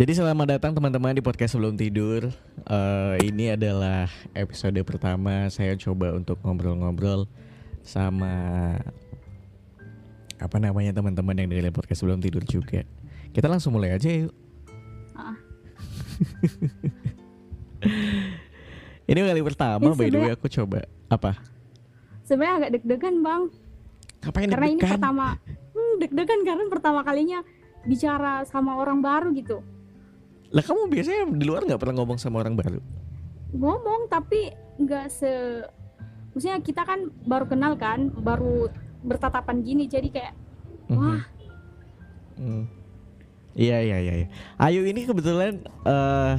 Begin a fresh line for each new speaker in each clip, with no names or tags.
Jadi selamat datang teman-teman di podcast sebelum tidur. Eh, ini adalah episode pertama saya coba untuk ngobrol-ngobrol sama apa namanya teman-teman yang dengerin podcast sebelum tidur juga. Kita langsung mulai aja yuk.
Ah.
ini kali pertama
Ya,
by the way aku coba apa?
Sebenarnya agak deg-degan bang,
Ngapain
karena ini
deg-degan?
pertama, hmm, deg-degan karena pertama kalinya bicara sama orang baru gitu.
Lah kamu biasanya di luar nggak pernah ngomong sama orang baru?
Ngomong tapi nggak se, maksudnya kita kan baru kenal kan, baru bertatapan gini, jadi kayak wah
Hmm. Iya iya iya. iya. Ayu ini kebetulan eh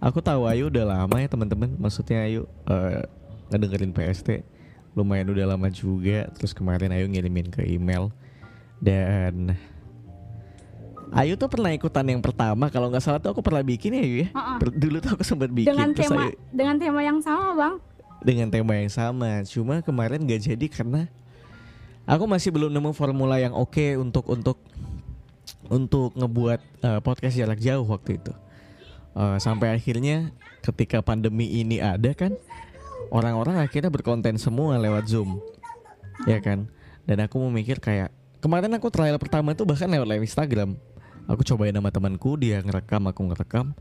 aku tahu Ayu udah lama ya teman-teman. Maksudnya Ayu eh ngedengerin PST lumayan udah lama juga. Terus kemarin Ayu ngirimin ke email dan Ayu tuh pernah ikutan yang pertama kalau nggak salah tuh aku pernah bikin ya Ayu ya.
uh-uh.
Dulu tuh aku sempat bikin
dengan
terus
tema
Ayu
dengan tema yang sama bang.
dengan tema yang sama. Cuma kemarin gak jadi karena aku masih belum nemu formula yang oke untuk untuk untuk ngebuat eh, podcast jarak jauh waktu itu. Eh, sampai akhirnya ketika pandemi ini ada kan orang-orang akhirnya berkonten semua lewat Zoom. Ya kan? Dan aku mau mikir kayak kemarin aku trial pertama tuh bahkan lewat live Instagram. Aku cobain sama temanku, dia ngerekam, aku ngerekam.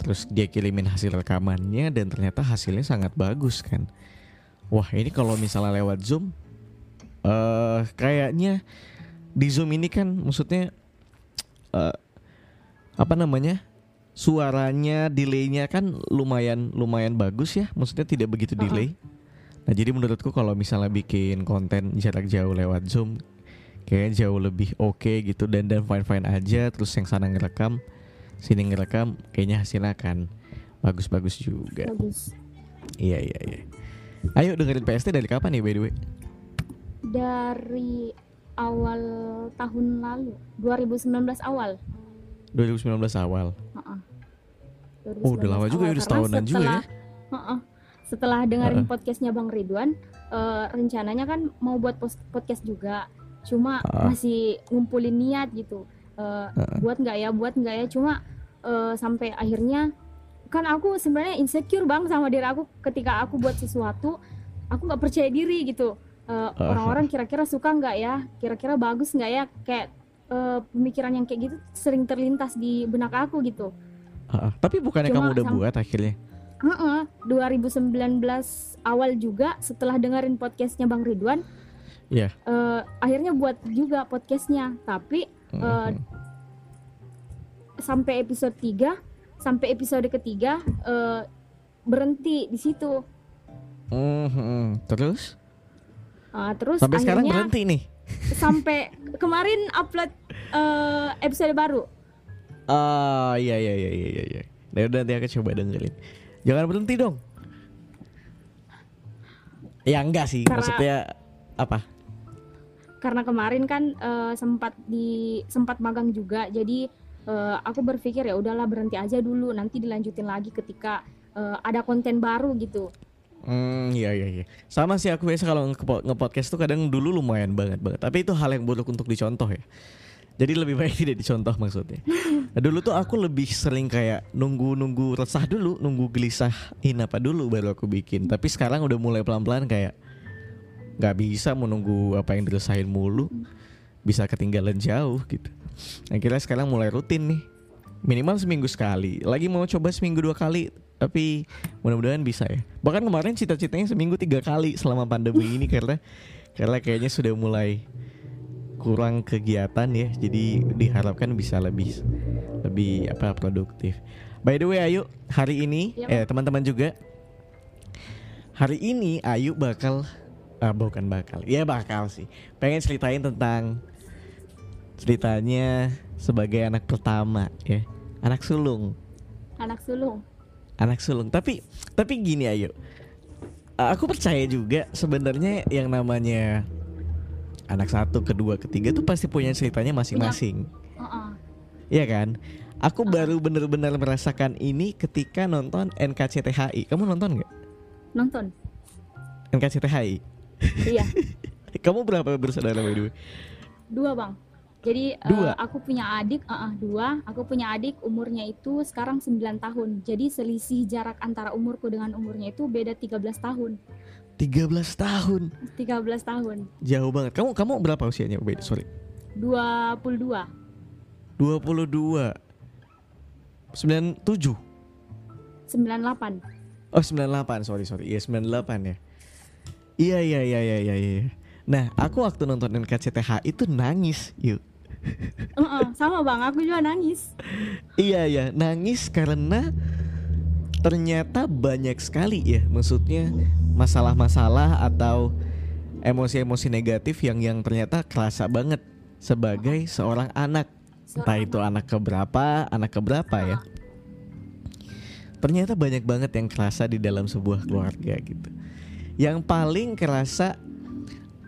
Terus dia kirimin hasil rekamannya dan ternyata hasilnya sangat bagus kan. Wah, ini kalau misalnya lewat Zoom eh kayaknya di Zoom ini kan maksudnya eh apa namanya? Suaranya, delaynya kan lumayan lumayan bagus ya. Maksudnya tidak begitu delay. Nah, jadi menurutku kalau misalnya bikin konten jarak jauh lewat Zoom kayak jauh lebih oke gitu dan dan fine fine aja terus yang sana ngerekam sini ngerekam kayaknya hasilnya akan bagus-bagus juga.
Bagus.
Iya iya iya. Ayo dengerin PST dari kapan nih by the way?
Dari awal tahun lalu, 2019 awal.
2019 awal.
Uh-uh.
Oh, udah lama
2019
juga ya, udah setahunan juga ya.
Uh-uh. Setelah dengerin
Uh-uh.
podcastnya Bang Ridwan, eh, rencananya kan mau buat podcast juga, cuma
Uh-uh.
masih ngumpulin niat gitu. Eh,
Uh-uh.
Buat nggak ya, buat nggak ya, cuma eh, sampai akhirnya kan aku sebenarnya insecure bang sama diri aku ketika aku buat sesuatu, aku nggak percaya diri gitu. Eh,
Uh-huh.
Orang-orang kira-kira suka nggak ya, kira-kira bagus nggak ya, kayak eh, pemikiran yang kayak gitu sering terlintas di benak aku gitu.
Ah. Tapi bukannya
Cuma
kamu udah buat akhirnya?
Heeh, 2019 awal juga setelah dengerin podcastnya Bang Ridwan,
Iya.
eh, akhirnya buat juga podcastnya. Tapi
Mhm.
sampai episode 3 sampai episode ketiga eh, berhenti di situ.
Mhm. Terus?
Ah, terus
Sampai sekarang berhenti nih.
sampai kemarin upload eh, episode baru.
Ah iya iya iya iya iya. iya. Nah, udah nanti aku coba dengerin. Jangan berhenti dong. Ya enggak sih,
Karena-
maksudnya apa?
Karena kemarin kan eh, sempat di sempat magang juga. Jadi eh, aku berpikir ya udahlah berhenti aja dulu nanti dilanjutin lagi ketika eh, ada konten baru gitu.
Hmm, iya iya iya. Sama sih aku biasa kalau nge- nge-podcast tuh kadang dulu lumayan banget banget. Tapi itu hal yang buruk untuk dicontoh ya. Jadi lebih baik tidak dicontoh maksudnya. Nah, dulu tuh aku lebih sering kayak nunggu-nunggu resah dulu, nunggu gelisahin apa dulu baru aku bikin. Tapi sekarang udah mulai pelan-pelan kayak nggak bisa menunggu apa yang diresahin mulu. Bisa ketinggalan jauh gitu. Akhirnya sekarang mulai rutin nih. Minimal seminggu sekali. Lagi mau coba seminggu dua kali. Tapi mudah-mudahan bisa ya. Bahkan kemarin cita-citanya seminggu tiga kali selama pandemi ini karena karena kayaknya sudah mulai kurang kegiatan ya. Jadi diharapkan bisa lebih lebih apa produktif. By the way Ayu, hari ini
Iya,
eh teman-teman juga hari ini Ayu bakal ah, bukan bakal. Ya bakal sih. Pengen ceritain tentang ceritanya sebagai anak pertama ya. Anak sulung
Anak sulung.
anak sulung tapi tapi gini ayo aku percaya juga sebenarnya yang namanya anak satu kedua ketiga tuh pasti punya ceritanya masing-masing
Heeh.
Iya kan aku baru bener-bener merasakan ini ketika nonton NKCTHI kamu nonton nggak
Nonton.
NKCTHI
iya,
kamu berapa bersaudara by the way
dua bang. Jadi eh,
Dua?
aku punya adik, eh, eh, dua. Aku punya adik umurnya itu sekarang 9 tahun. Jadi selisih jarak antara umurku dengan umurnya itu beda 13 tahun.
13 tahun.
13 tahun.
Jauh banget. Kamu kamu berapa usianya? Wait, sorry.
22.
22. 97.
98.
Oh 98 sorry sorry Iya 98 ya Iya iya iya iya iya iya. Nah aku waktu nonton NKCTH itu nangis yuk.
Eh, eh, sama Bang, aku juga nangis.
Iya iya nangis karena ternyata banyak sekali ya maksudnya masalah-masalah atau emosi-emosi negatif yang yang ternyata kerasa banget sebagai seorang anak. Entah itu anak. keberapa anak keberapa ya. Ternyata banyak banget yang kerasa di dalam sebuah keluarga gitu yang paling kerasa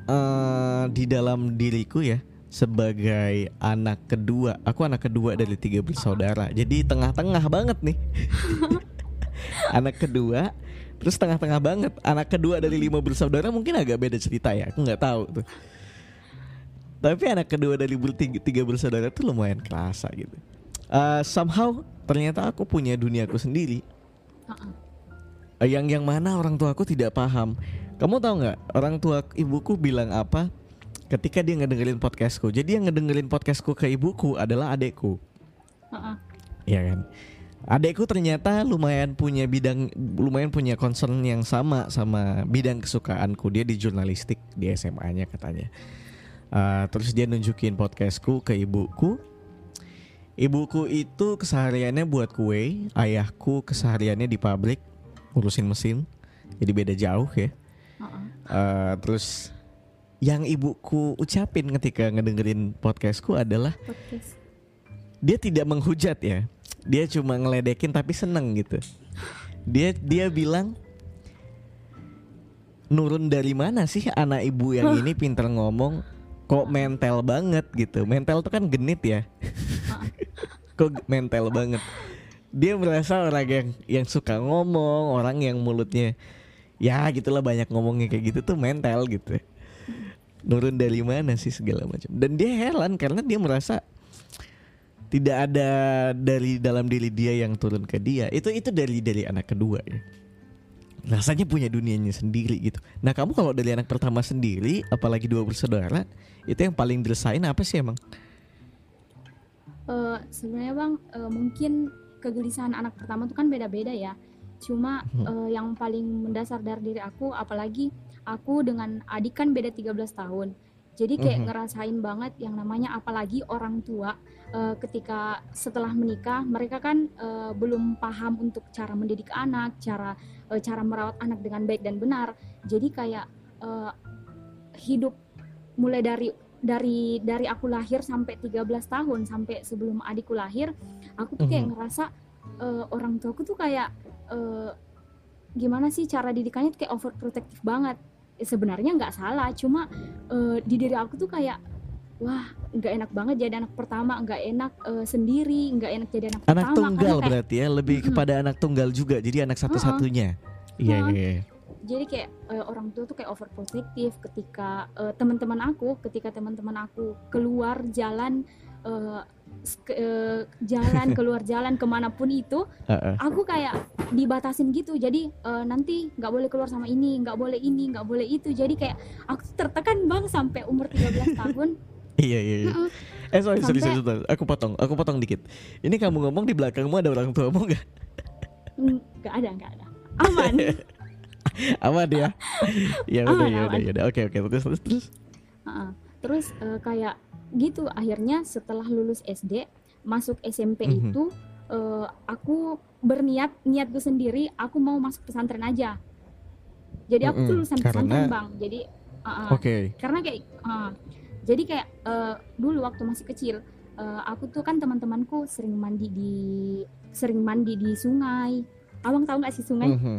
eh, di dalam diriku ya sebagai anak kedua aku anak kedua dari tiga bersaudara. Jadi tengah-tengah banget nih. Anak kedua terus tengah-tengah banget. Anak kedua dari lima bersaudara mungkin agak beda cerita ya aku nggak tahu tuh. Tapi anak kedua dari tiga bersaudara tuh lumayan kerasa gitu. Eh, somehow ternyata aku punya duniaku sendiri yang yang mana orang tuaku tidak paham. Kamu tahu nggak orang tua ibuku bilang apa? Ketika dia ngedengerin podcastku. Jadi yang ngedengerin podcastku ke ibuku adalah adekku.
Heeh.
Iya kan? Adekku ternyata lumayan punya bidang lumayan punya concern yang sama sama bidang kesukaanku. Dia di jurnalistik di SMA-nya katanya. Eh, terus dia nunjukin podcastku ke ibuku. Ibuku itu kesehariannya buat kue ayahku kesehariannya di pabrik ngurusin mesin jadi beda jauh ya.
Heeh.
Eh, terus yang ibuku ucapin ketika ngedengerin podcastku adalah
Podcast.
dia tidak menghujat ya. Dia cuma ngeledekin tapi seneng gitu. Dia dia bilang nurun dari mana sih anak ibu yang ini pinter ngomong? Kok mental banget gitu. Mental tuh kan genit ya. Kok mental banget dia merasa orang yang yang suka ngomong orang yang mulutnya ya gitulah banyak ngomongnya kayak gitu tuh mental gitu. Nurun dari mana sih segala macam. Dan dia heran karena dia merasa tidak ada dari dalam diri dia yang turun ke dia. Itu itu dari dari anak kedua ya. Rasanya punya dunianya sendiri gitu. Nah kamu kalau dari anak pertama sendiri apalagi dua bersaudara itu yang paling dirasain apa sih emang?
Eh, sebenarnya bang eh, mungkin kegelisahan anak pertama tuh kan beda-beda ya cuma
Hmm.
eh, yang paling mendasar dari diri aku apalagi aku dengan adik kan beda 13 tahun jadi kayak
Mhm.
ngerasain banget yang namanya apalagi orang tua eh, ketika setelah menikah mereka kan eh, belum paham untuk cara mendidik anak cara eh, cara merawat anak dengan baik dan benar jadi kayak eh, hidup mulai dari dari dari aku lahir sampai 13 tahun sampai sebelum adikku lahir aku tuh kayak
Mhm.
ngerasa eh, orang tuaku tuh kayak eh, gimana sih cara didikannya tuh kayak overprotective banget Eh, sebenarnya nggak salah cuma eh, di diri aku tuh kayak wah nggak enak banget jadi anak pertama nggak enak eh, sendiri nggak enak jadi anak,
anak
pertama
tunggal
kayak
berarti ya lebih
Mhm.
kepada anak tunggal juga jadi anak satu-satunya iya
Heeh.
iya iya.
Jadi kayak eh, orang tua tuh kayak overprotective ketika eh, teman-teman aku ketika teman-teman aku keluar jalan eh, s- ke- eh, jalan keluar jalan ke mana
pun itu
aku kayak dibatasin gitu. Jadi eh, nanti nggak boleh keluar sama ini nggak boleh ini nggak boleh itu. Jadi kayak aku tertekan bang sampai umur 13 tahun.
Iya iya iya.
Heeh.
eh sorry sorry,
Sampai-
sorry, sorry. aku potong aku potong dikit. Ini kamu ngomong di belakangmu ada orang tuamu nggak?
Mm, nggak ada nggak ada. Aman
aman ya ya udah
Aman,
ya udah
aman.
ya udah. Oke oke. Terus terus terus?
Terus eh, kayak gitu akhirnya setelah lulus SD masuk SMP
Mhm.
itu eh, aku berniat niatku sendiri aku mau masuk pesantren aja. Jadi aku tuh
Mm-mm,
lulusan
karena-
pesantren bang. Jadi uh-uh.
oke.
Karena kayak uh, jadi kayak uh, dulu waktu masih kecil uh, aku tuh kan teman-temanku sering mandi di sering mandi di sungai. Abang tahu nggak sih sungai?
Mhm.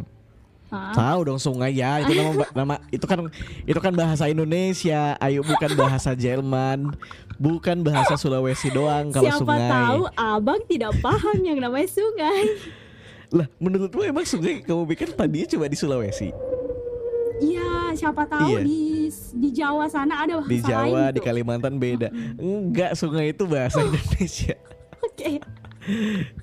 Hah?
tahu dong sungai ya itu nama nama itu kan itu kan bahasa Indonesia ayo bukan bahasa Jerman bukan bahasa Sulawesi doang kalau
siapa
sungai
tahu abang tidak paham yang namanya sungai
lah menurutmu emang sungai kamu pikir tadinya cuma di Sulawesi
Iya, siapa tahu
Iya.
di di Jawa sana ada bahasa
Di Jawa,
lain
di. Kalimantan beda. Enggak, sungai itu bahasa Indonesia.
Oke.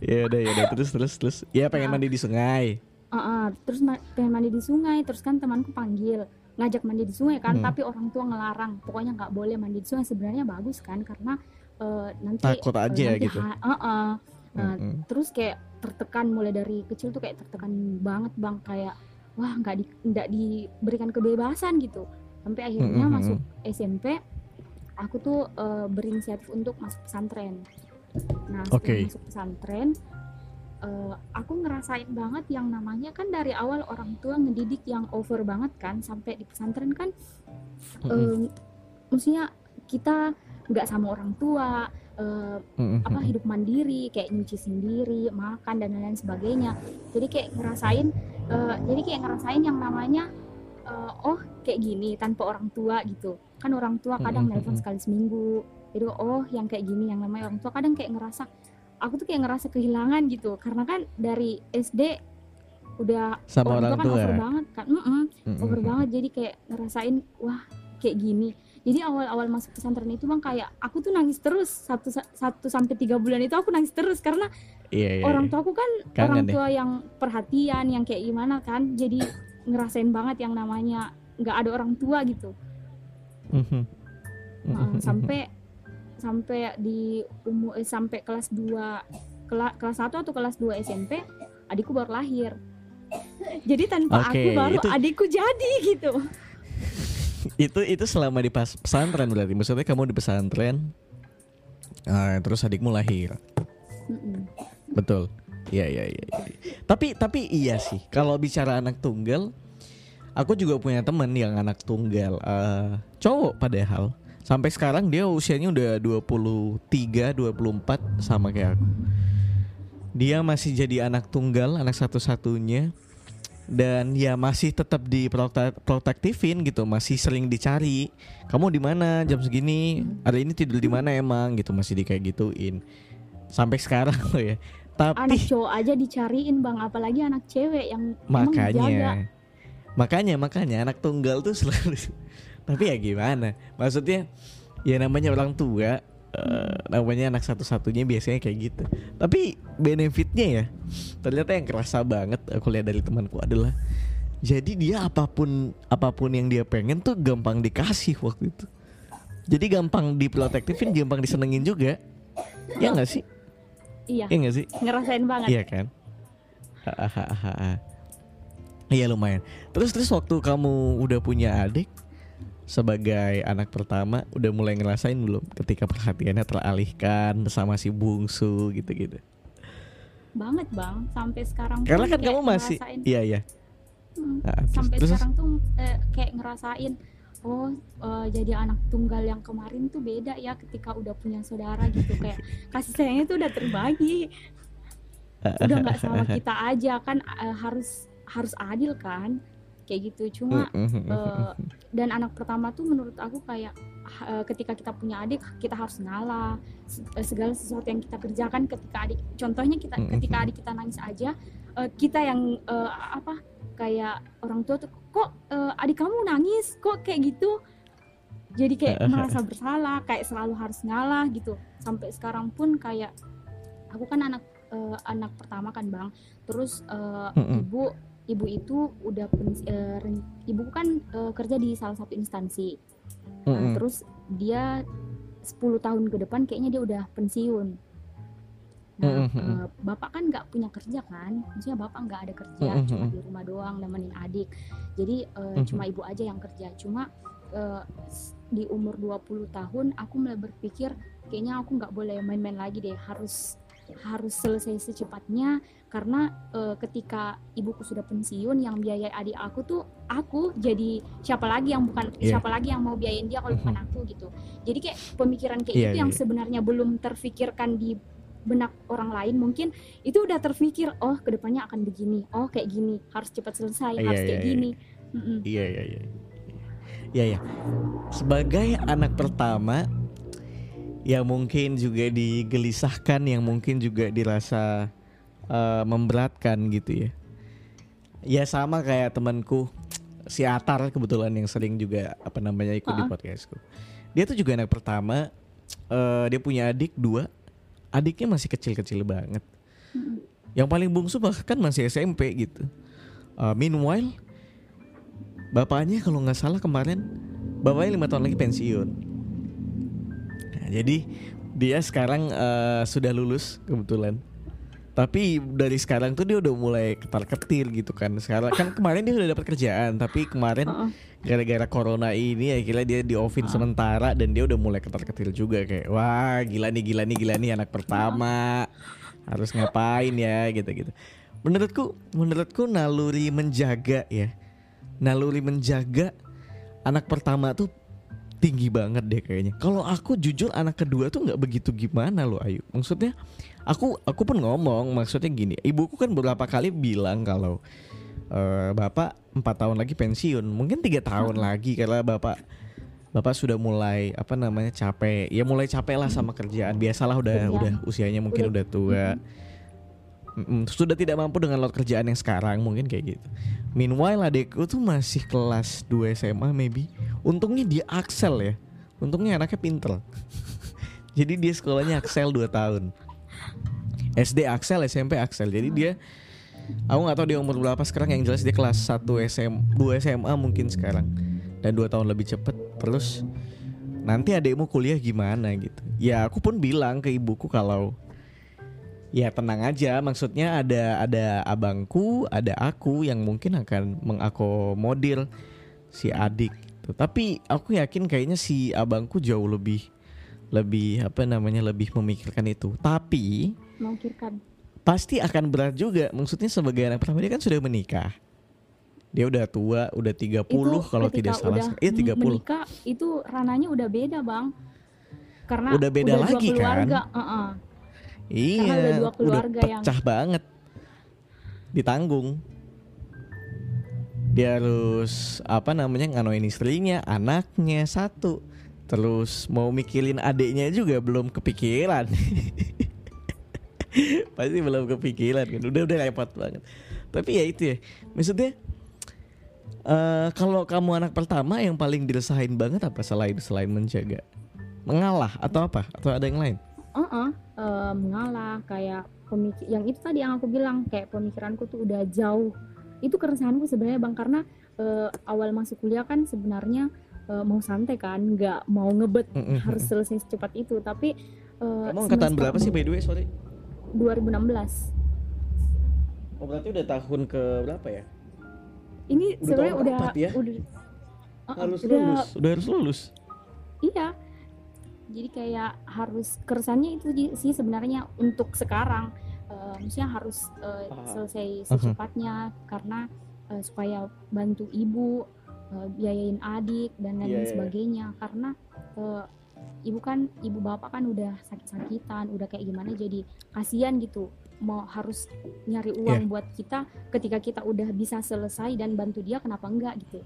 ya udah, ya udah terus terus terus. Ya pengen
Nah.
mandi di sungai.
Ah, ah. terus ma- pengen mandi di sungai, terus kan temanku panggil ngajak mandi di sungai kan,
Hmm.
tapi orang tua ngelarang. Pokoknya nggak boleh mandi di sungai. Sebenarnya bagus kan karena eh, nanti
Takut aja
nanti
gitu.
ha- ah, ah. Nah,
Mm-mm.
terus kayak tertekan mulai dari kecil tuh kayak tertekan banget bang kayak wah nggak di nggak diberikan kebebasan gitu sampai akhirnya
Mm-mm.
masuk SMP aku tuh eh, berinisiatif untuk masuk pesantren nah
Oke.
masuk pesantren eh, aku ngerasain banget yang namanya kan dari awal orang tua ngedidik yang over banget kan sampai di pesantren kan
Mm-mm.
eh, maksudnya kita nggak sama orang tua eh,
Mm-mm.
apa hidup mandiri kayak nyuci sendiri makan dan lain-lain sebagainya jadi kayak ngerasain eh, jadi kayak ngerasain yang namanya eh, oh kayak gini tanpa orang tua gitu kan orang tua kadang
Mm-mm,
nelpon
mm-mm.
sekali seminggu jadi oh yang kayak gini yang namanya orang tua kadang kayak ngerasa aku tuh kayak ngerasa kehilangan gitu karena kan dari SD udah
Sama orang
kan
tua.
over banget kan Mm-mm
Mm-mm.
over banget jadi kayak ngerasain wah kayak gini jadi awal-awal masuk pesantren itu bang kayak aku tuh nangis terus satu satu sampai tiga bulan itu aku nangis terus karena
Iya, iya,
orang
iya.
tuaku kan
Kangen
orang
deh.
tua yang perhatian yang kayak gimana kan jadi ngerasain banget yang namanya nggak ada orang tua gitu
Mhm.
Nah,
Mhm.
sampai sampai di umur eh, sampai kelas 2 kela, kelas 1 atau kelas 2 SMP adikku baru lahir jadi tanpa
Oke,
aku baru
itu-
adikku jadi gitu
itu itu selama di pas pesantren berarti maksudnya kamu di pesantren ah, terus adikmu lahir
Mm-mm.
betul Iya iya iya. iya. Tapi tapi iya sih kalau bicara anak tunggal, aku juga punya temen yang anak tunggal eh, cowok padahal sampai sekarang dia usianya udah 23 24 sama kayak aku. Dia masih jadi anak tunggal, anak satu-satunya dan ya masih tetap diprotektifin gitu, masih sering dicari. Kamu di mana jam segini? Hari ini tidur di mana emang gitu, masih di kayak gituin. Sampai sekarang loh ya. Tapi
anak cowok aja dicariin bang apalagi anak cewek yang
makanya makanya makanya anak tunggal tuh selalu tapi ya gimana? Maksudnya ya namanya orang tua eh, namanya anak satu-satunya biasanya kayak gitu. Tapi benefitnya ya ternyata yang kerasa banget aku lihat dari temanku adalah jadi dia apa pun apa pun yang dia pengen tuh gampang dikasih waktu itu. Jadi gampang diprotektifin gampang disenengin juga. Ya nggak sih?
Iya.
Ya nggak sih?
Ngerasain banget.
Iya kan? Hahaha. Iya lumayan. Terus terus waktu kamu udah punya adik sebagai anak pertama udah mulai ngerasain belum ketika perhatiannya teralihkan sama si bungsu gitu-gitu.
banget bang. Sampai sekarang
Karena kan kamu masih
ngerasain-
iya iya.
Hmm,
Ah, terus-
sampai
terus-
sekarang tuh eh, kayak ngerasain oh eh, jadi anak tunggal yang kemarin tuh beda ya ketika udah punya saudara gitu. Kayak kasih sayangnya tuh udah terbagi. Udah nggak sama kita aja kan eh, harus harus adil kan kayak gitu. Cuma eh, dan anak pertama tuh menurut aku kayak eh, ketika kita punya adik kita harus ngalah eh, segala sesuatu yang kita kerjakan ketika adik contohnya kita ketika adik kita nangis aja eh, kita yang eh, apa kayak orang tua tuh kok eh, adik kamu nangis? Kok kayak gitu? Jadi kayak merasa bersalah kayak selalu harus ngalah gitu. Sampai sekarang pun kayak aku kan anak eh, anak pertama kan bang. Terus
Mm-mm.
ibu ibu itu udah pen- eh, ibu kan eh, kerja di salah satu instansi Nah,
Mm-mm.
terus dia 10 tahun ke depan kayaknya dia udah pensiun nah
Mm-mm.
eh, bapak kan nggak punya kerja kan maksudnya bapak nggak ada kerja
Mm-mm.
cuma di rumah doang nemenin adik jadi eh,
Mhm.
cuma ibu aja yang kerja cuma s- di umur 20 tahun aku mulai berpikir kayaknya aku nggak boleh main-main lagi deh harus harus selesai secepatnya karena eh, ketika ibuku sudah pensiun yang biayai adik aku tuh aku jadi siapa lagi yang bukan
Iya.
siapa lagi yang mau biayain dia kalau bukan aku gitu jadi kayak pemikiran kayak
Iya,
gitu
iya,
yang
iya.
sebenarnya belum terfikirkan di benak orang lain mungkin itu udah terfikir oh ke depannya akan begini oh kayak gini harus cepat selesai
Iya,
harus
iya,
kayak
iya.
gini.
Iya iya iya. Iya ya. Sebagai anak pertama yang mungkin juga digelisahkan, yang mungkin juga dirasa eh, memberatkan gitu ya. Ya sama kayak temanku si Atar kebetulan yang sering juga apa namanya ikut di
Uh-uh.
podcastku. Dia tuh juga anak pertama. eh, dia punya adik dua. Adiknya masih kecil-kecil banget. Yang paling bungsu bahkan masih SMP gitu. Eh, meanwhile, bapaknya kalau nggak salah kemarin, bapaknya lima tahun lagi pensiun. Jadi dia sekarang eh, sudah lulus kebetulan. Tapi dari sekarang tuh dia udah mulai ketar-ketir gitu kan. Sekarang kan kemarin dia udah dapat kerjaan, tapi kemarin gara-gara corona ini akhirnya dia di offin sementara dan dia udah mulai ketar-ketir juga kayak wah gila nih gila nih gila nih anak pertama harus ngapain ya gitu-gitu. Menurutku menurutku naluri menjaga ya. Naluri menjaga anak pertama tuh tinggi banget deh kayaknya. Kalau aku jujur anak kedua tuh nggak begitu gimana loh Ayu. Maksudnya aku aku pun ngomong maksudnya gini. Ibuku kan beberapa kali bilang kalau eh, bapak empat tahun lagi pensiun, mungkin tiga tahun lagi karena bapak bapak sudah mulai apa namanya capek. Ya mulai capek lah sama kerjaan. Biasalah udah
Iya.
udah usianya mungkin
Udah-
udah tua. Mm-mm, sudah tidak mampu dengan load kerjaan yang sekarang mungkin kayak gitu. Meanwhile adekku tuh masih kelas 2 SMA maybe. Untungnya dia Axel ya. Untungnya anaknya pinter. Jadi dia sekolahnya Axel 2 tahun. SD Axel, SMP Axel. Jadi dia aku nggak tahu dia umur berapa sekarang yang jelas dia kelas 1 SM 2 SMA mungkin sekarang. Dan 2 tahun lebih cepet terus nanti adekmu kuliah gimana gitu. Ya aku pun bilang ke ibuku kalau Ya tenang aja, maksudnya ada ada abangku, ada aku yang mungkin akan mengakomodir si adik. Tuh. Tapi aku yakin kayaknya si abangku jauh lebih lebih apa namanya lebih memikirkan itu. Tapi
Mengkirkan.
pasti akan berat juga. Maksudnya sebagai anak pertama dia kan sudah menikah. Dia udah tua, udah 30 kalau tidak salah.
udah
Iya 30.
menikah itu ranahnya udah beda bang karena
Udah beda
dua
lagi, kan?
keluarga, heeh.
Iya,
Karena dua
udah
keluarga yang-
pecah banget. Ditanggung. Dia harus apa namanya nganoin istrinya, anaknya satu. Terus mau mikirin adiknya juga belum kepikiran. Pasti belum kepikiran kan. Udah udah repot banget. Tapi ya itu ya. Maksudnya eh kalau kamu anak pertama yang paling diresahin banget apa selain selain menjaga? Mengalah atau apa? Atau ada yang lain?
Heeh, eh, mengalah kayak pemikir yang itu tadi yang aku bilang kayak pemikiranku tuh udah jauh itu keresahanku sebenarnya bang karena eh, awal masuk kuliah kan sebenarnya eh, mau santai kan nggak mau ngebet
Mm-mm.
harus selesai secepat itu tapi eh,
Kamu angkatan berapa sih by the way? Sorry.
2016
Oh berarti udah tahun ke berapa ya?
ini
Udah
sebenarnya
tahun
udah
keempat ya?
udah
Harus
udah
lulus, udah harus lulus.
iya jadi kayak harus keresannya itu sih sebenarnya untuk sekarang eh, maksudnya harus
Ah.
selesai secepatnya karena eh, supaya bantu ibu eh, biayain adik dan lain
Iya, iya.
sebagainya karena eh, ibu kan ibu bapak kan udah sakit-sakitan udah kayak gimana jadi kasihan gitu mau harus nyari uang
Iya.
buat kita ketika kita udah bisa selesai dan bantu dia kenapa enggak gitu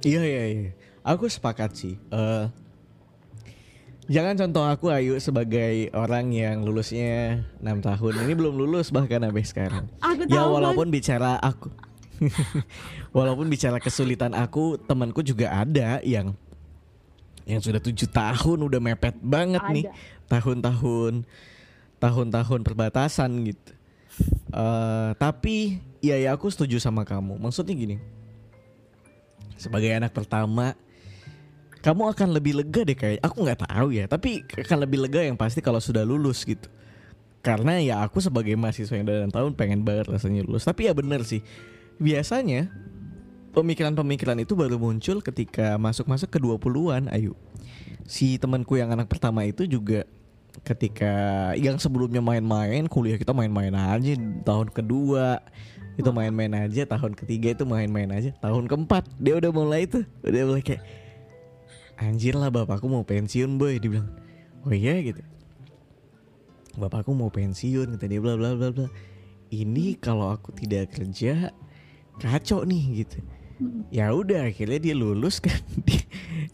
Iya iya iya. Aku sepakat sih. Eh jangan contoh aku Ayu sebagai orang yang lulusnya 6 tahun. Ini belum lulus bahkan sampai sekarang.
aku
Ya
tahu Bang.
walaupun bicara aku Walaupun bicara kesulitan aku, temanku juga ada yang yang sudah tujuh tahun udah mepet banget nih
ada
tahun-tahun tahun-tahun perbatasan gitu. Eh tapi ya ya aku setuju sama kamu. Maksudnya gini. Sebagai anak pertama kamu akan lebih lega deh kayak aku nggak tahu ya, tapi akan lebih lega yang pasti kalau sudah lulus gitu. Karena ya aku sebagai mahasiswa yang udah enam tahun pengen banget rasanya lulus. Tapi ya bener sih. Biasanya pemikiran-pemikiran itu baru muncul ketika masuk-masuk ke 20-an, ayo. Si temanku yang anak pertama itu juga ketika yang sebelumnya main-main kuliah kita main-main aja tahun kedua itu main-main aja tahun ketiga itu main-main aja tahun keempat dia udah mulai itu udah mulai kayak anjir lah bapakku mau pensiun boy dia bilang oh iya gitu. Bapakku mau pensiun kata dia bla bla bla bla. Ini kalau aku tidak kerja kacau nih gitu. Ya udah akhirnya dia lulus kan. Dia,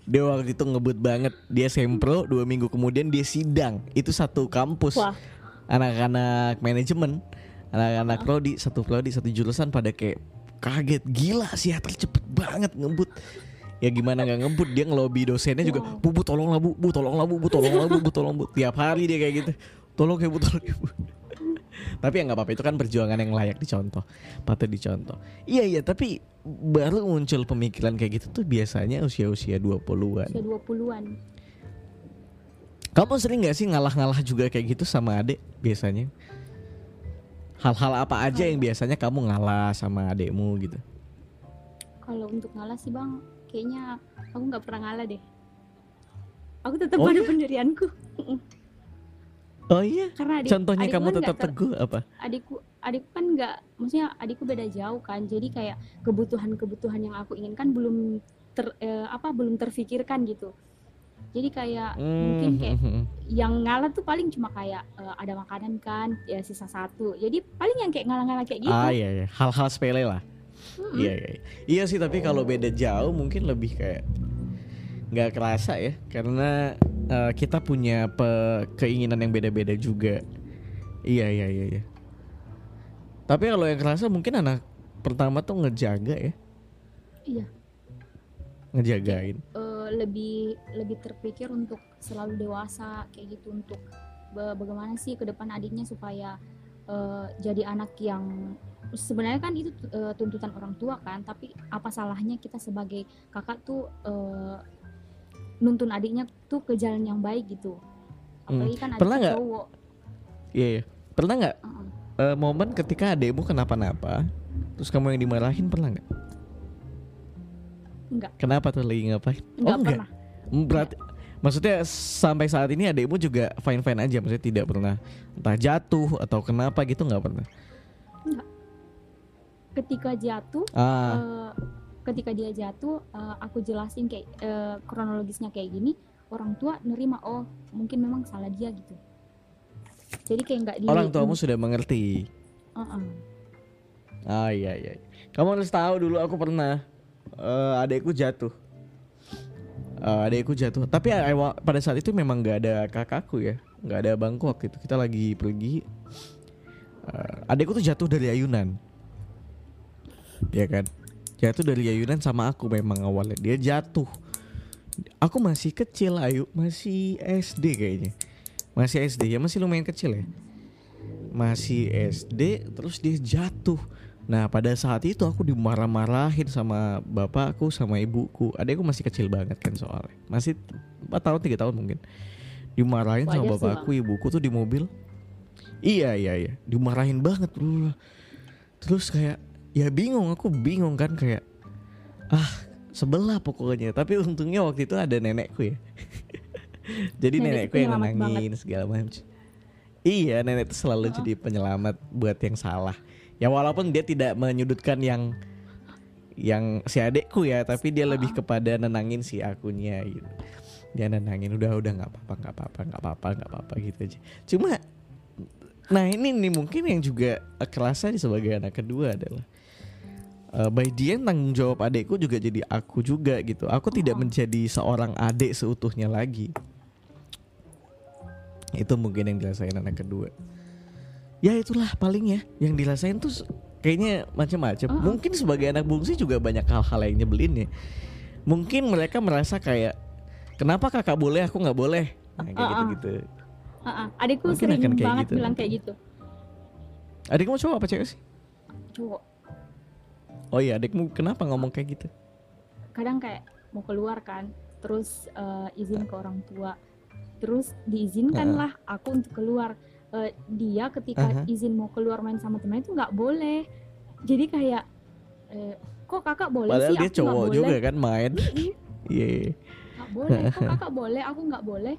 dia waktu itu ngebut banget. Dia sempro dua minggu kemudian dia sidang. Itu satu kampus. Anak-anak manajemen. Anak-anak prodi satu prodi satu jurusan pada kayak kaget. Gila psikiater cepet banget ngebut ya gimana nggak ngebut dia ngelobi dosennya juga bu bu tolong lah bu bu tolong lah bu bu tolong lah bu bu tolong bu. Tiap hari dia kayak gitu. Tolong ya bu tolong ya bu. Tapi ya nggak apa-apa itu kan perjuangan yang layak dicontoh patut dicontoh. Iya iya tapi baru muncul pemikiran kayak gitu tuh biasanya usia-usia 20-an
usia 20-an
kamu sering nggak sih ngalah-ngalah juga kayak gitu sama adik biasanya? Hal-hal apa aja yang biasanya kamu ngalah sama adikmu gitu?
Kalau untuk ngalah sih bang kayaknya aku nggak pernah ngalah deh. Aku tetap
Oh
pada
iya?
pendirianku.
Oh iya?
Karena adik,
contohnya
adikku
kamu
kan
tetap teguh apa?
adikku adikku kan nggak maksudnya adikku beda jauh kan. Jadi kayak kebutuhan-kebutuhan yang aku inginkan belum ter eh, apa belum terfikirkan gitu. Jadi kayak mungkin kayak
Hmm,
yang ngalah tuh paling cuma kayak eh, ada makanan kan ya sisa satu. Jadi paling yang kayak ngalah-ngalah kayak gitu.
Ah iya iya. Hal-hal sepele lah
Mm-mm.
iya iya iya. Sih tapi kalau beda jauh mungkin lebih kayak nggak kerasa ya. Karena eh, kita punya pe- keinginan yang beda-beda juga. Iya iya iya iya. Tapi kalau yang kerasa mungkin anak pertama tuh ngejaga ya.
Iya.
Ngejagain.
Eh, lebih lebih terpikir untuk selalu dewasa kayak gitu untuk ba- bagaimana sih ke depan adiknya supaya eh, jadi anak yang sebenarnya kan itu eh, tuntutan orang tua kan tapi apa salahnya kita sebagai kakak tuh eh, nuntun adiknya tuh ke jalan yang baik gitu apalagi kan
Hmm. Pernah
adik
nggak?
cowok
iya iya pernah nggak
Heeh.
eh, momen ketika adekmu kenapa-napa terus kamu yang dimarahin pernah nggak
Enggak.
kenapa tuh lagi ngapain
nggak
oh enggak
pernah
Hmm, Berarti maksudnya sampai saat ini adikmu juga fine fine aja, maksudnya tidak pernah entah jatuh atau kenapa gitu nggak pernah.
Ketika jatuh
Ah,
eh, ketika dia jatuh eh, aku jelasin kayak eh, kronologisnya kayak gini orang tua nerima oh mungkin memang salah dia gitu jadi kayak nggak di
orang tuamu sudah mengerti.
Heeh.
Ah iya iya. Kamu harus tahu dulu aku pernah eh, adikku jatuh. Eh, adikku jatuh. Tapi awa- pada saat itu memang nggak ada kakakku ya, nggak ada abangku waktu itu. Kita lagi pergi. Eh, adikku tuh jatuh dari ayunan. Ya kan? Jatuh dari ayunan sama aku memang awalnya. Dia jatuh. Aku masih kecil, ayu masih SD kayaknya. Masih SD ya, masih lumayan kecil ya. Masih SD, terus dia jatuh. Nah pada saat itu aku dimarah-marahin sama bapakku sama ibuku Adekku masih kecil banget kan soalnya Masih 4 tahun 3 tahun mungkin Dimarahin sama
Wajar sih,
bapakku ibuku tuh di mobil Iya iya iya Dimarahin banget Terus kayak Ya bingung. Aku bingung kan kayak Ah sebelah pokoknya. Tapi untungnya waktu itu ada nenekku ya. Jadi
Nenek
nenekku yang
penyelamat
nenangin segala macam Iya nenek itu selalu jadi penyelamat buat yang salah. Ya walaupun dia tidak menyudutkan yang yang si adekku ya, tapi dia lebih kepada nenangin si akunya gitu. Dia nenangin udah udah nggak apa-apa nggak apa-apa nggak apa-apa nggak apa-apa gitu aja. Cuma nah ini nih mungkin yang juga kerasa sebagai anak kedua adalah eh, by the end tanggung jawab adekku juga jadi aku juga gitu. Aku tidak
Oh.
menjadi seorang adik seutuhnya lagi. Itu mungkin yang dirasain anak kedua ya itulah paling ya yang dirasain tuh kayaknya macam-macam
Uh-uh.
mungkin sebagai anak bungsu juga banyak hal-hal yang nyebelin ya mungkin mereka merasa kayak kenapa kakak boleh aku nggak boleh nah, kayak
Uh-uh.
gitu-gitu
Heeh. adikku
Mungkin
sering banget
gitu
bilang kayak gitu
adikmu cowok apa cewek sih
cowok
oh iya adikmu kenapa ngomong kayak gitu?
Kadang kayak mau keluar kan terus eh, izin ke orang tua. Terus diizinkanlah aku untuk keluar. Eh, dia ketika
Aha.
izin mau keluar main sama teman itu nggak boleh. Jadi kayak eh, kok kakak boleh
padahal
sih?
dia
aku
cowok
boleh.
juga kan main. Iya iya.
nggak boleh. Kok kakak boleh? Aku nggak boleh.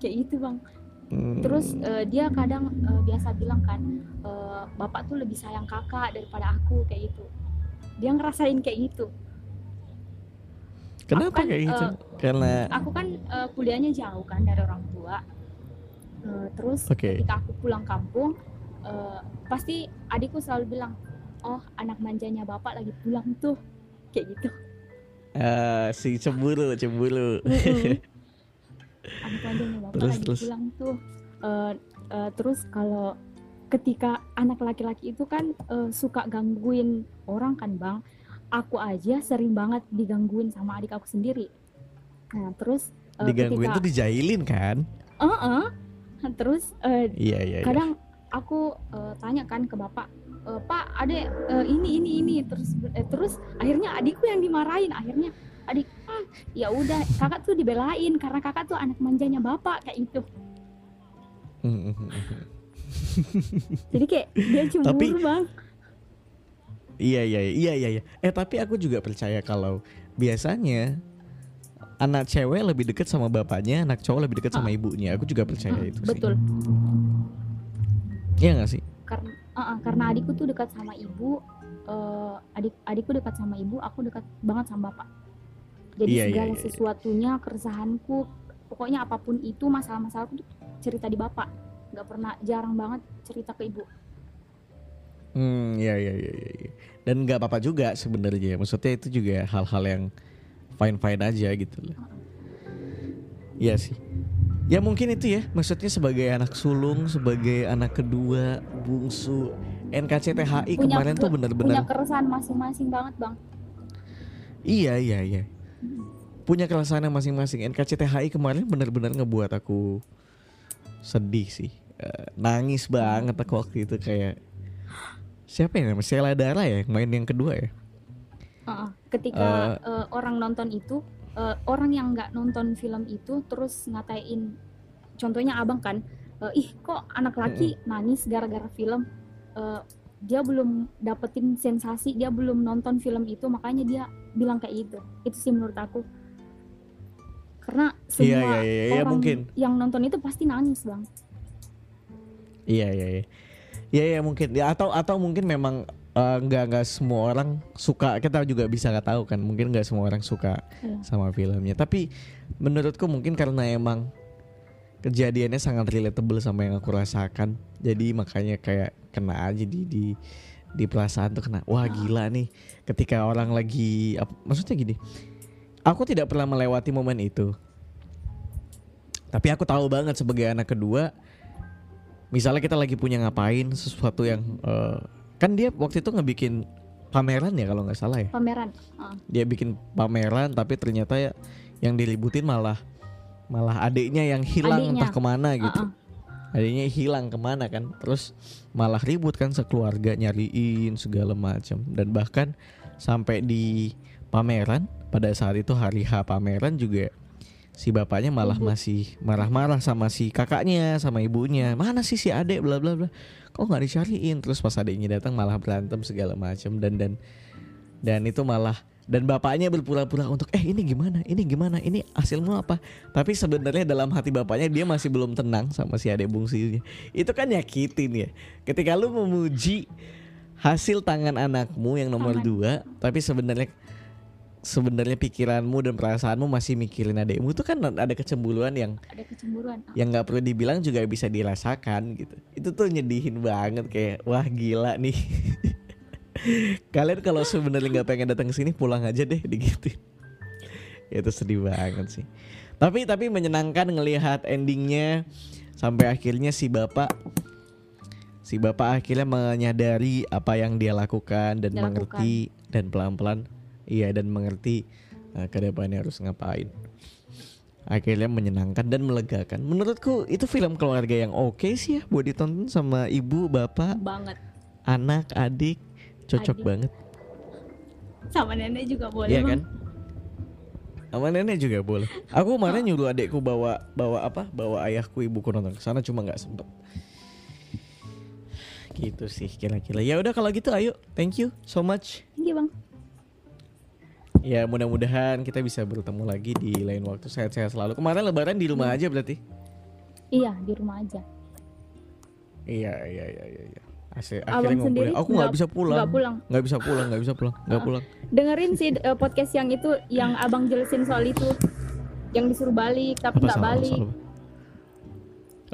Kayak gitu bang.
Hmm.
terus eh, dia kadang eh, biasa bilang kan eh, bapak tuh lebih sayang kakak daripada aku kayak gitu dia ngerasain kayak gitu.
Kenapa
kan,
kayak gitu?
eh,
karena
aku kan eh, kuliahnya jauh kan dari orang tua. Eh, terus
Oke.
ketika aku pulang kampung eh, pasti adikku selalu bilang oh anak manjanya bapak lagi pulang tuh. Kayak gitu.
Eh, si cemburu cemburu.
Anak manjanya bapak
Terus,
lagi
terus.
pulang tuh. Eh, eh, terus kalau ketika anak laki-laki itu kan eh, suka gangguin orang kan bang aku aja sering banget digangguin sama adik aku sendiri nah terus eh,
Digangguin
ketika
tuh dijailin kan?
Heeh. terus eh,
Iya iya. iya.
kadang aku eh, tanya kan ke bapak "Eh, pak adek eh, ini ini ini terus eh, terus akhirnya adikku yang dimarahin akhirnya adik ah ya udah kakak tuh dibelain karena kakak tuh anak manjanya bapak kayak itu Jadi kayak dia cemburu
Tapi-
bang
Iya iya iya iya iya. Eh tapi aku juga percaya kalau biasanya anak cewek lebih dekat sama bapaknya, anak cowok lebih dekat sama ibunya. Aku juga percaya
Hmm,
itu sih.
betul
Iya gak sih?
karena uh-uh, karena adikku tuh dekat sama ibu eh, adik adikku dekat sama ibu aku dekat banget sama bapak jadi
Iya, iya,
segala
iya, iya.
sesuatunya keresahanku pokoknya apa pun itu masalah-masalahku tuh cerita di bapak nggak pernah jarang banget cerita ke ibu
Hmm, iya iya iya iya. iya. Dan nggak apa-apa juga sebenarnya. Maksudnya itu juga hal-hal yang fine fine aja gitu loh. Iya sih. Ya mungkin itu ya. Maksudnya sebagai anak sulung, sebagai anak kedua, bungsu, NKCTHI kemarin tuh
punya
benar-benar
keresahan masing-masing banget bang
Iya iya iya. Punya keresahan yang masing-masing. NKCTHI kemarin benar-benar ngebuat aku sedih sih. Eh, nangis banget aku waktu itu kayak siapa ya namanya Sheila Dara ya main yang kedua ya.
Uh-uh. ketika eh, orang nonton itu eh, orang yang nggak nonton film itu terus ngatain contohnya abang kan eh, ih kok anak laki nangis gara-gara film Eh, dia belum dapetin sensasi dia belum nonton film itu makanya dia bilang kayak gitu itu sih menurut aku karena semua
Iya, iya, iya, iya,
orang
mungkin.
yang nonton itu pasti nangis bang.
Iya iya iya. Iya iya mungkin. Ya atau atau mungkin memang eh, nggak nggak semua orang suka. Kita juga bisa nggak tahu kan. Mungkin nggak semua orang suka
Iya.
sama filmnya. Tapi menurutku mungkin karena emang kejadiannya sangat relatable sama yang aku rasakan. Jadi makanya kayak kena aja di di di perasaan tuh kena wah gila nih. Ketika orang lagi ap- maksudnya gini aku tidak pernah melewati momen itu. Tapi aku tahu banget sebagai anak kedua misalnya kita lagi punya ngapain sesuatu yang eh, kan dia waktu itu ngebikin pameran ya kalau nggak salah ya?
Pameran Uh,
dia bikin pameran tapi ternyata ya yang diributin malah malah adiknya yang hilang
Adiknya.
entah ke mana gitu.
Uh-uh.
adiknya hilang ke mana kan terus malah ribut kan sekeluarga nyariin segala macam. Dan bahkan sampai di pameran pada saat itu hari H pameran juga si bapaknya malah
Ibu.
masih marah-marah sama si kakaknya sama ibunya. Mana sih si adek? bla bla bla. Kok nggak dicariin? Terus pas adiknya datang malah berantem segala macam dan dan dan itu malah dan bapaknya berpura-pura untuk eh ini gimana? Ini gimana? Ini hasilmu apa? Tapi sebenarnya dalam hati bapaknya dia masih belum tenang sama si adek bungsunya. Itu kan nyakitin ya. Ketika lu memuji hasil tangan anakmu yang nomor
Tangan.
dua tapi sebenarnya sebenarnya pikiranmu dan perasaanmu masih mikirin adekmu itu kan ada kecemburuan yang
ada kecemburuan Uh,
yang nggak perlu dibilang juga bisa dirasakan gitu. Itu tuh nyedihin banget kayak wah gila nih. Kalian kalau sebenarnya nggak pengen datang ke sini pulang aja deh digituin Ya, itu sedih banget sih. Tapi tapi menyenangkan ngelihat endingnya sampai akhirnya si bapak si bapak akhirnya menyadari apa yang dia lakukan dan
Dia
mengerti dan pelan-pelan iya dan mengerti uh, ke depannya harus ngapain. Akhirnya menyenangkan dan melegakan. Menurutku itu film keluarga yang oke sih ya buat ditonton sama ibu bapak
banget.
anak adik. Cocok
Adik.
banget.
Sama nenek juga boleh
Iya kan? Sama nenek juga boleh. Aku kemarin nyuruh adekku bawa bawa apa? Bawa ayahku ibuku nonton. Ke sana cuma nggak sempet. Gitu sih kira-kira. Ya udah kalau gitu ayo. Thank you so much.
Thank you bang
ya mudah-mudahan kita bisa bertemu lagi di lain waktu. Sehat-sehat selalu. Kemarin lebaran di rumah aja berarti?
Iya di rumah aja.
Iya iya iya iya, iya. Asli,
Abang
akhirnya
sendiri
aku nggak bisa pulang.
nggak pulang?
Nggak bisa pulang nggak bisa pulang nggak pulang.
Dengerin sih eh, podcast yang itu yang abang jelasin soal itu. Yang disuruh balik tapi nggak balik.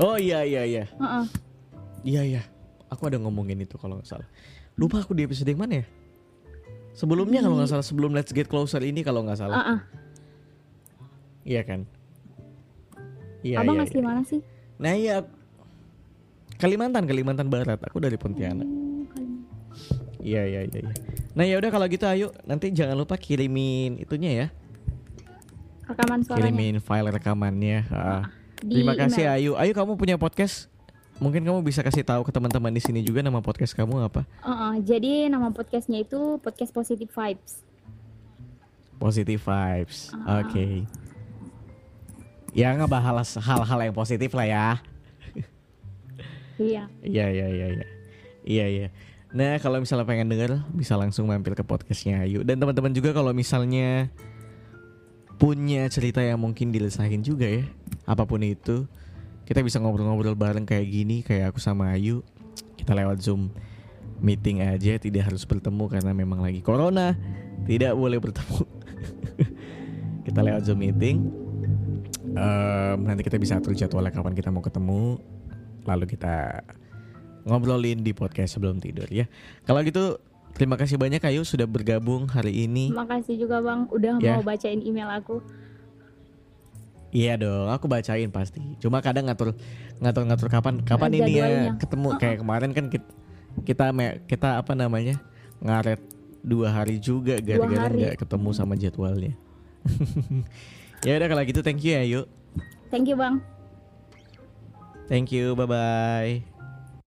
oh iya iya iya.
Heeh.
Iya iya, aku ada ngomongin itu kalau nggak salah. Lupa aku di episode yang mana ya? Sebelumnya kalau nggak salah sebelum Let's Get Closer ini kalau nggak salah.
Heeh.
Iya kan? Iya
abang
iya.
asli
iya.
mana sih
Nah iya, Kalimantan, Kalimantan Barat. Aku dari Pontianak.
Oh, Kalimantan.
Iya iya iya. iya. Nah ya udah kalau gitu ayo nanti jangan lupa kirimin itunya ya.
Rekaman suaranya
Kirimin file rekamannya.
Di
Terima kasih
email.
Ayu. Ayu kamu punya podcast? Mungkin kamu bisa kasih tahu ke teman-teman di sini juga nama podcast kamu apa?
Uh-uh, jadi nama podcastnya itu podcast Positive Vibes.
Positive vibes.
Ah.
Oke. Ya ngebahas hal-hal yang positif lah ya.
Iya.
Iya iya iya iya. Iya iya. Nah kalau misalnya pengen denger bisa langsung mampir ke podcastnya Ayu dan teman-teman juga kalau misalnya punya cerita yang mungkin dilesahin juga ya apa pun itu kita bisa ngobrol-ngobrol bareng kayak gini kayak aku sama Ayu kita lewat zoom meeting aja tidak harus bertemu karena memang lagi corona tidak boleh bertemu kita lewat zoom meeting Em, nanti kita bisa atur jadwalnya kapan kita mau ketemu lalu kita ngobrolin di podcast sebelum tidur ya. Kalau gitu terima kasih banyak Ayu sudah bergabung hari ini.
Makasih juga Bang udah
Ya.
mau bacain email aku.
Iya dong, aku bacain pasti. Cuma kadang ngatur ngatur ngatur kapan kapan ini ya ketemu kayak kemarin kan kita kita me- kita apa namanya ngaret dua hari juga gara-gara nggak ketemu sama jadwalnya. ya udah kalau gitu thank you ya Ayu.
Thank you Bang.
Thank you, bye bye.